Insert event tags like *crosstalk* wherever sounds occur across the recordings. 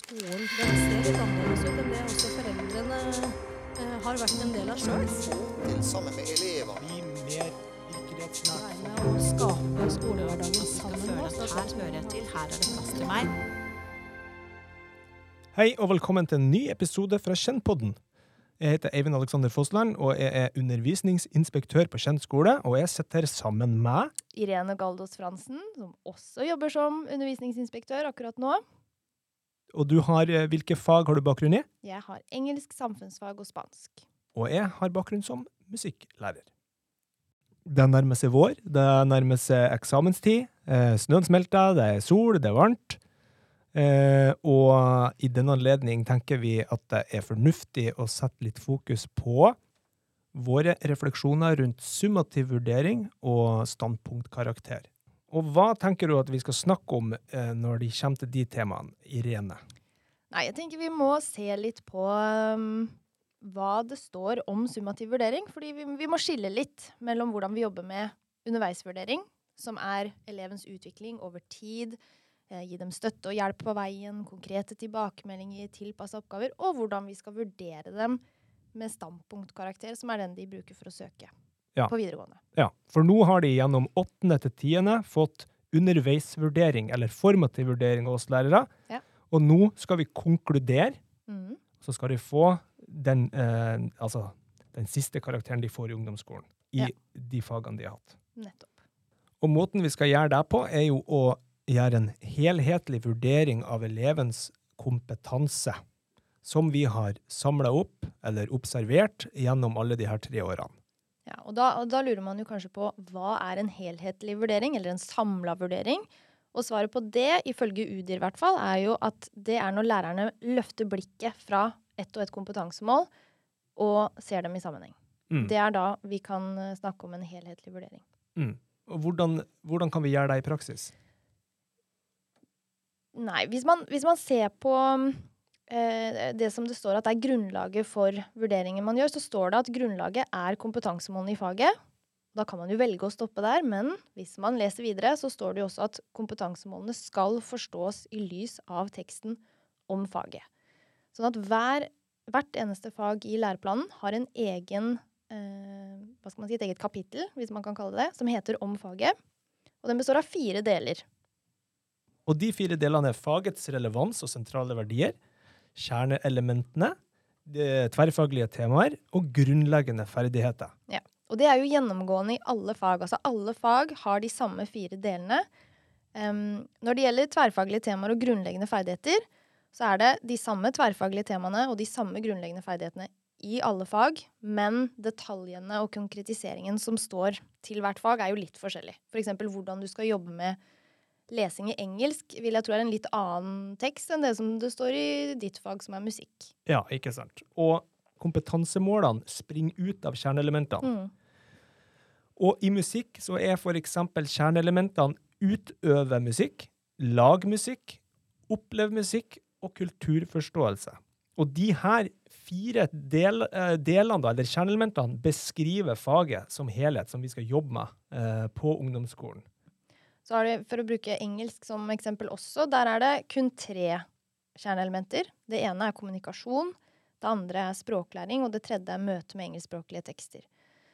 skolen den ser litt annerledes ut enn det også foreldrene eh, har vært en del av sjøl. Få til sammen med elever. bli mer med å skape skolehverdagen sammen føle med at oss. her hører jeg til, her er det plass til meg. Hei og velkommen til en ny episode fra Kjennpodden. Jeg heter Eivind Alexander Fossland, og jeg er undervisningsinspektør på Kjent skole. Og jeg sitter sammen med Irene Galdos Fransen, som også jobber som undervisningsinspektør akkurat nå. Og du har eh, Hvilke fag har du bakgrunn i? Jeg har engelsk, samfunnsfag og spansk. Og jeg har bakgrunn som musikklærer. Det nærmer seg vår, det nærmer seg eksamenstid. Eh, Snøen smelter, det er sol, det er varmt. Eh, og i den anledning tenker vi at det er fornuftig å sette litt fokus på våre refleksjoner rundt summativ vurdering og standpunktkarakter. Og hva tenker du at vi skal snakke om eh, når de kommer til de temaene, Irene? Nei, jeg tenker vi må se litt på um, hva det står om summativ vurdering. Fordi vi, vi må skille litt mellom hvordan vi jobber med underveisvurdering, som er elevens utvikling over tid, eh, gi dem støtte og hjelp på veien, konkrete tilbakemeldinger, tilpassa oppgaver, og hvordan vi skal vurdere dem med standpunktkarakter, som er den de bruker for å søke Ja. på videregående. Ja, for nå har de gjennom åttende til tiende fått underveisvurdering, eller formativ vurdering av oss lærere. Ja. Og nå skal vi konkludere, Mm. så skal de få den, eh, altså, den siste karakteren de får i ungdomsskolen, i Ja. de fagene de har hatt. Nettopp. Og måten vi skal gjøre det på, er jo å gjøre en helhetlig vurdering av elevens kompetanse, som vi har samla opp, eller observert, gjennom alle de her tre årene. Ja, og da, og da lurer man jo kanskje på hva er en helhetlig vurdering, eller en samla vurdering? Og svaret på det, ifølge UDIR i hvert fall, er jo at det er når lærerne løfter blikket fra ett og ett kompetansemål og ser dem i sammenheng. Mm. Det er da vi kan eh, snakke om en helhetlig vurdering. Mm. Og hvordan, hvordan kan vi gjøre det i praksis? Nei, hvis man, hvis man ser på eh, det som det står at det er grunnlaget for vurderingen man gjør, så står det at grunnlaget er kompetansemålene i faget. Da kan man jo velge å stoppe der, men hvis man leser videre, så står det jo også at kompetansemålene skal forstås i lys av teksten om faget. Sånn at hver, hvert eneste fag i læreplanen har en egen eh, hva skal man si, et eget kapittel, hvis man kan kalle det det, som heter Om faget. Og den består av fire deler. Og de fire delene er fagets relevans og sentrale verdier, kjerneelementene, tverrfaglige temaer og grunnleggende ferdigheter. Ja. Og det er jo gjennomgående i alle fag. Altså alle fag har de samme fire delene. Um, når det gjelder tverrfaglige temaer og grunnleggende ferdigheter, så er det de samme tverrfaglige temaene og de samme grunnleggende ferdighetene i alle fag, men detaljene og konkretiseringen som står til hvert fag, er jo litt forskjellig. F.eks. For hvordan du skal jobbe med lesing i engelsk, vil jeg tro er en litt annen tekst enn det som det står i ditt fag, som er musikk. Ja, ikke sant. Og kompetansemålene springer ut av kjerneelementene. Mm. Og i musikk så er for eksempel kjerneelementene utøve musikk, lag musikk, opplev musikk og kulturforståelse. Og de her fire del, eh, delene, eller kjerneelementene, beskriver faget som helhet, som vi skal jobbe med eh, på ungdomsskolen. Så har de, for å bruke engelsk som eksempel også, der er det kun tre kjerneelementer. Det ene er kommunikasjon, det andre er språklæring, og det tredje er møte med engelskspråklige tekster.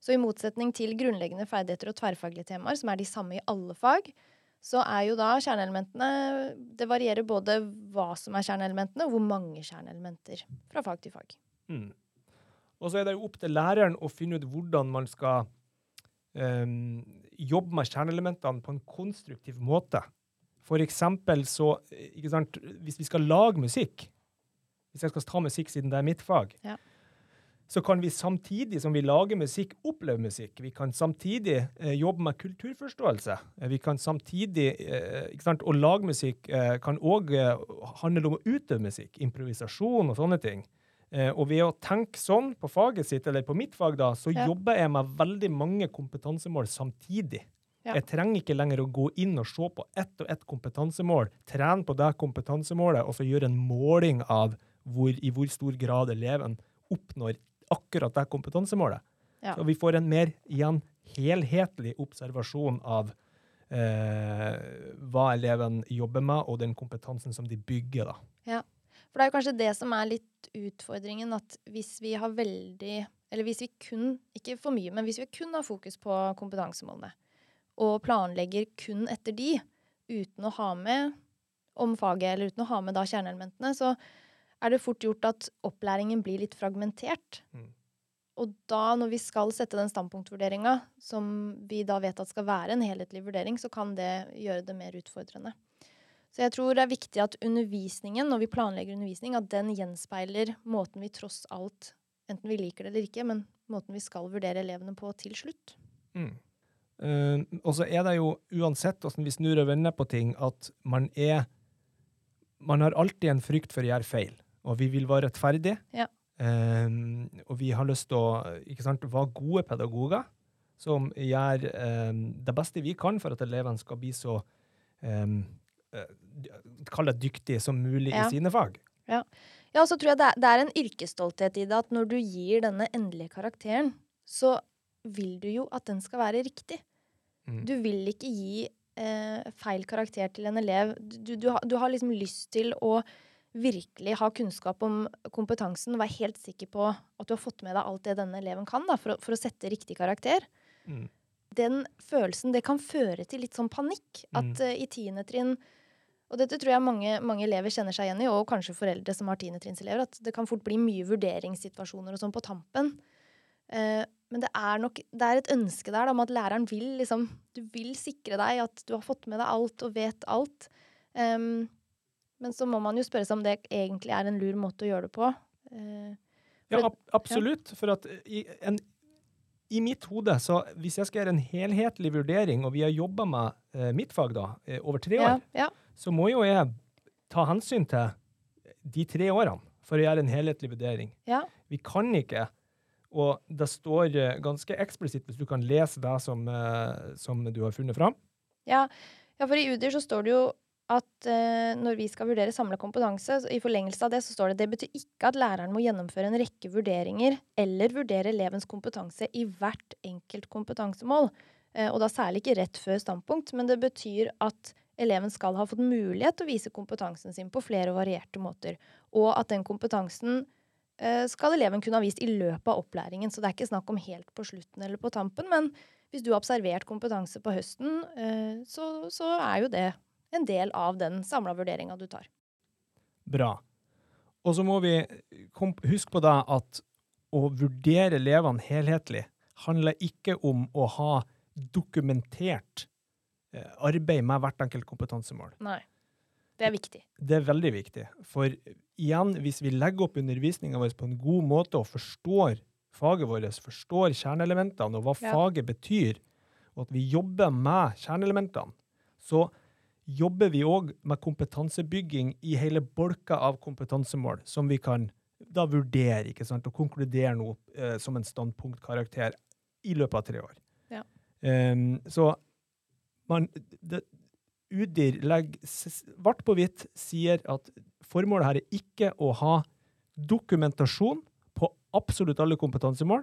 Så i motsetning til grunnleggende ferdigheter og tverrfaglige temaer, som er de samme i alle fag, så er jo da kjerneelementene Det varierer både hva som er kjerneelementene, og hvor mange kjerneelementer fra fag til fag. Mm. Og så er det jo opp til læreren å finne ut hvordan man skal ehm, jobbe med kjerneelementene på en konstruktiv måte. For eksempel så, ikke sant, hvis vi skal lage musikk, hvis jeg skal ta musikk siden det er mitt fag, Ja. så kan vi samtidig som vi lager musikk, oppleve musikk. Vi kan samtidig eh, jobbe med kulturforståelse. Eh, vi kan samtidig, eh, ikke sant, Å lage musikk eh, kan òg eh, handle om å utøve musikk, improvisasjon og sånne ting. Eh, og ved å tenke sånn på faget sitt, eller på mitt fag, da, så Ja. jobber jeg med veldig mange kompetansemål samtidig. Ja. Jeg trenger ikke lenger å gå inn og se på ett og ett kompetansemål, trene på det kompetansemålet, og så gjøre en måling av hvor, i hvor stor grad eleven oppnår akkurat det kompetansemålet. Ja. Så vi får en mer igjen helhetlig observasjon av eh, hva eleven jobber med, og den kompetansen som de bygger. da. For det er jo kanskje det som er litt utfordringen, at hvis vi har veldig Eller hvis vi kun, ikke for mye, men hvis vi kun har fokus på kompetansemålene, og planlegger kun etter de, uten å ha med om faget, eller uten å ha med da kjerneelementene, så er det fort gjort at opplæringen blir litt fragmentert. Mm. Og da, når vi skal sette den standpunktvurderinga, som vi da vet at skal være en helhetlig vurdering, så kan det gjøre det mer utfordrende. Så jeg tror det er viktig at undervisningen, når vi planlegger undervisning, at den gjenspeiler måten vi tross alt, enten vi liker det eller ikke, men måten vi skal vurdere elevene på til slutt. Mm. Uh, og så er det jo uansett hvordan vi snur og vender på ting, at man er Man har alltid en frykt for å gjøre feil, og vi vil være rettferdige. Ja. Um, og vi har lyst til å ikke sant, være gode pedagoger som gjør um, det beste vi kan for at elevene skal bli så eh, Kall det dyktige som mulig Ja. i sine fag. Ja, og så tror jeg det er, det er en yrkesstolthet i det at når du gir denne endelige karakteren, så vil du jo at den skal være riktig. Mm. Du vil ikke gi eh, feil karakter til en elev. Du, du, har, du har liksom lyst til å virkelig ha kunnskap om kompetansen og være helt sikker på at du har fått med deg alt det denne eleven kan da, for, å, for å sette riktig karakter. Mm. Den følelsen, det kan føre til litt sånn panikk. At eh, i tiende trinn Og dette tror jeg mange, mange elever kjenner seg igjen i, og kanskje foreldre som har tiendetrinnselever, at det kan fort bli mye vurderingssituasjoner og sånn på tampen. Eh, men det er nok det er et ønske der da, om at læreren vil liksom Du vil sikre deg at du har fått med deg alt og vet alt. Em, men så må man jo spørre seg om det egentlig er en lur måte å gjøre det på. Eh, Ja, ab absolutt. For at i, en, i mitt hode, så hvis jeg skal gjøre en helhetlig vurdering, og vi har jobba med eh, mitt fag da, eh, over tre år, ja, så må jo jeg ta hensyn til de tre årene for å gjøre en helhetlig vurdering. ja. Vi kan ikke, og det står eh, ganske eksplisitt, hvis du kan lese det som, eh, som du har funnet fram. Ja, ja, for i UDIR så står det jo at eh, når vi skal vurdere samla kompetanse, i forlengelse av det så står det det betyr ikke at læreren må gjennomføre en rekke vurderinger eller vurdere elevens kompetanse i hvert enkelt kompetansemål, eh, og da særlig ikke rett før standpunkt, men det betyr at eleven skal ha fått mulighet til å vise kompetansen sin på flere og varierte måter, og at den kompetansen eh, skal eleven kunne ha vist i løpet av opplæringen, så det er ikke snakk om helt på slutten eller på tampen, men hvis du har observert kompetanse på høsten, eh, så, så er jo det en del av den samla vurderinga du tar. Bra. Og så må vi huske på det at å vurdere elevene helhetlig handler ikke om å ha dokumentert eh, arbeid med hvert enkelt kompetansemål. Nei. Det er viktig. Det er veldig viktig. For igjen, hvis vi legger opp undervisninga vår på en god måte og forstår faget vårt, forstår kjerneelementene og hva Ja. faget betyr, og at vi jobber med kjerneelementene, så jobber vi òg med kompetansebygging i hele bolka av kompetansemål, som vi kan da vurdere ikke sant, og konkludere noe eh, som en standpunktkarakter i løpet av tre år. Ja. Um, så man, det, UDIR legger svart på hvitt sier at formålet her er ikke å ha dokumentasjon på absolutt alle kompetansemål.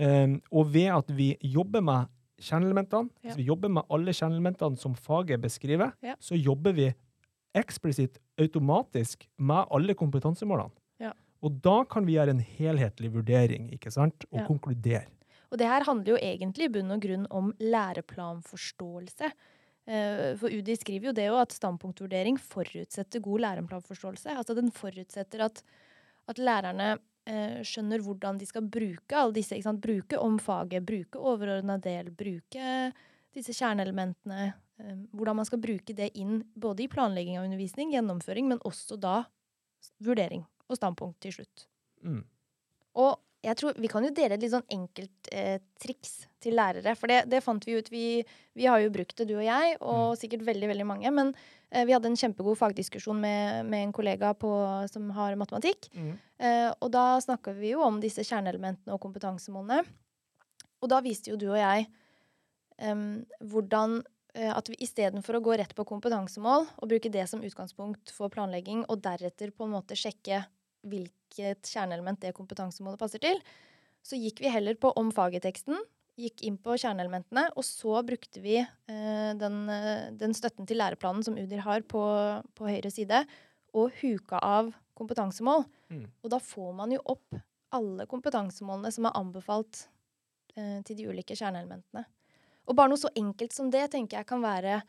Um, og ved at vi jobber med kjerneelementene, Ja. hvis vi jobber med alle kjernelementene som faget beskriver, Ja. så jobber vi eksplisitt automatisk med alle kompetansemålene. Ja. Og da kan vi gjøre en helhetlig vurdering, ikke sant, og konkludere. Og det her handler jo egentlig i bunn og grunn om læreplanforståelse. Eh, For UDI skriver jo det jo at standpunktvurdering forutsetter god læreplanforståelse. Altså den forutsetter at, at lærerne skjønner hvordan de skal bruke alle disse. Ikke sant? Bruke om faget, bruke overordna del, bruke disse kjerneelementene. eh, Hvordan man skal bruke det inn både i planlegging av undervisning, gjennomføring, men også da vurdering og standpunkt til slutt. Mm. Og jeg tror Vi kan jo dele et litt sånn enkelt eh, triks til lærere. For det, det fant vi ut. Vi, vi har jo brukt det, du og jeg, og sikkert veldig veldig mange. Men eh, vi hadde en kjempegod fagdiskusjon med, med en kollega på, som har matematikk. Mm. Eh, og da snakka vi jo om disse kjerneelementene og kompetansemålene. Og da viste jo du og jeg em, hvordan eh, at vi istedenfor å gå rett på kompetansemål og bruke det som utgangspunkt for planlegging, og deretter på en måte sjekke hvilket kjerneelement det kompetansemålet passer til, så gikk vi heller på om faget-teksten, gikk inn på kjerneelementene, og så brukte vi eh, den, eh, den støtten til læreplanen som UDIR har på, på høyre side, og huka av kompetansemål. Mm. Og da får man jo opp alle kompetansemålene som er anbefalt eh, til de ulike kjerneelementene. Og bare noe så enkelt som det tenker jeg kan være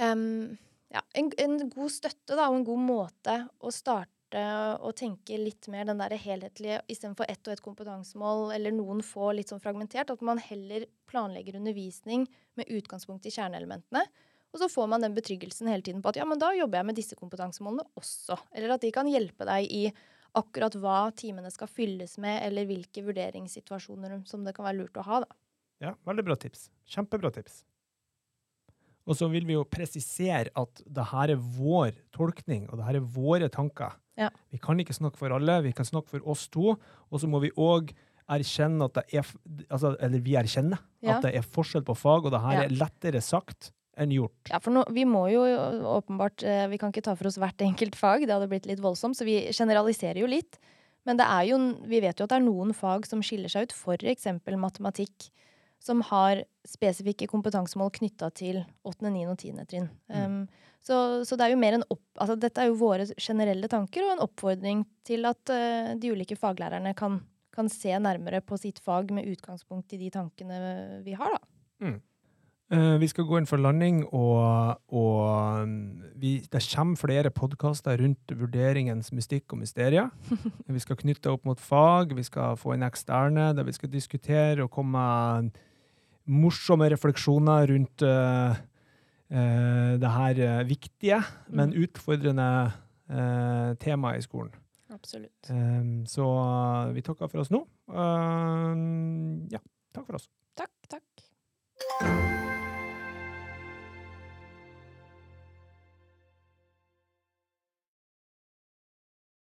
um, ja, en, en god støtte da, og en god måte å starte å tenke litt mer den der helhetlige istedenfor ett og ett kompetansemål eller noen få litt sånn fragmentert. At man heller planlegger undervisning med utgangspunkt i kjerneelementene. Og så får man den betryggelsen hele tiden på at ja, men da jobber jeg med disse kompetansemålene også. Eller at de kan hjelpe deg i akkurat hva timene skal fylles med, eller hvilke vurderingssituasjoner som det kan være lurt å ha. da. Ja, veldig bra tips. Kjempebra tips. Og så vil vi jo presisere at det her er vår tolkning, og det her er våre tanker. Ja. Vi kan ikke snakke for alle, vi kan snakke for oss to, og så må vi òg erkjenne at det er altså, Eller vi erkjenner Ja. at det er forskjell på fag, og det her Ja. er lettere sagt enn gjort. Ja, for nå, vi må jo åpenbart eh, Vi kan ikke ta for oss hvert enkelt fag, det hadde blitt litt voldsomt, så vi generaliserer jo litt. Men det er jo, vi vet jo at det er noen fag som skiller seg ut, f.eks. matematikk, som har spesifikke kompetansemål knytta til 8., 9. og 10. trinn. Um, så, så det er jo mer en opp, altså dette er jo våre generelle tanker og en oppfordring til at uh, de ulike faglærerne kan, kan se nærmere på sitt fag med utgangspunkt i de tankene vi har, da. Eh, vi skal gå inn for landing, og, og um, vi, det kommer flere podkaster rundt vurderingens mystikk og mysterier. *laughs* vi skal knytte opp mot fag, vi skal få inn eksterne, der vi skal diskutere og komme med morsomme refleksjoner rundt uh, uh, det her eh, viktige, men Mm. utfordrende uh, temaet i skolen. Absolutt. Um, så vi takker for oss nå. Ja, takk for oss. Takk, takk.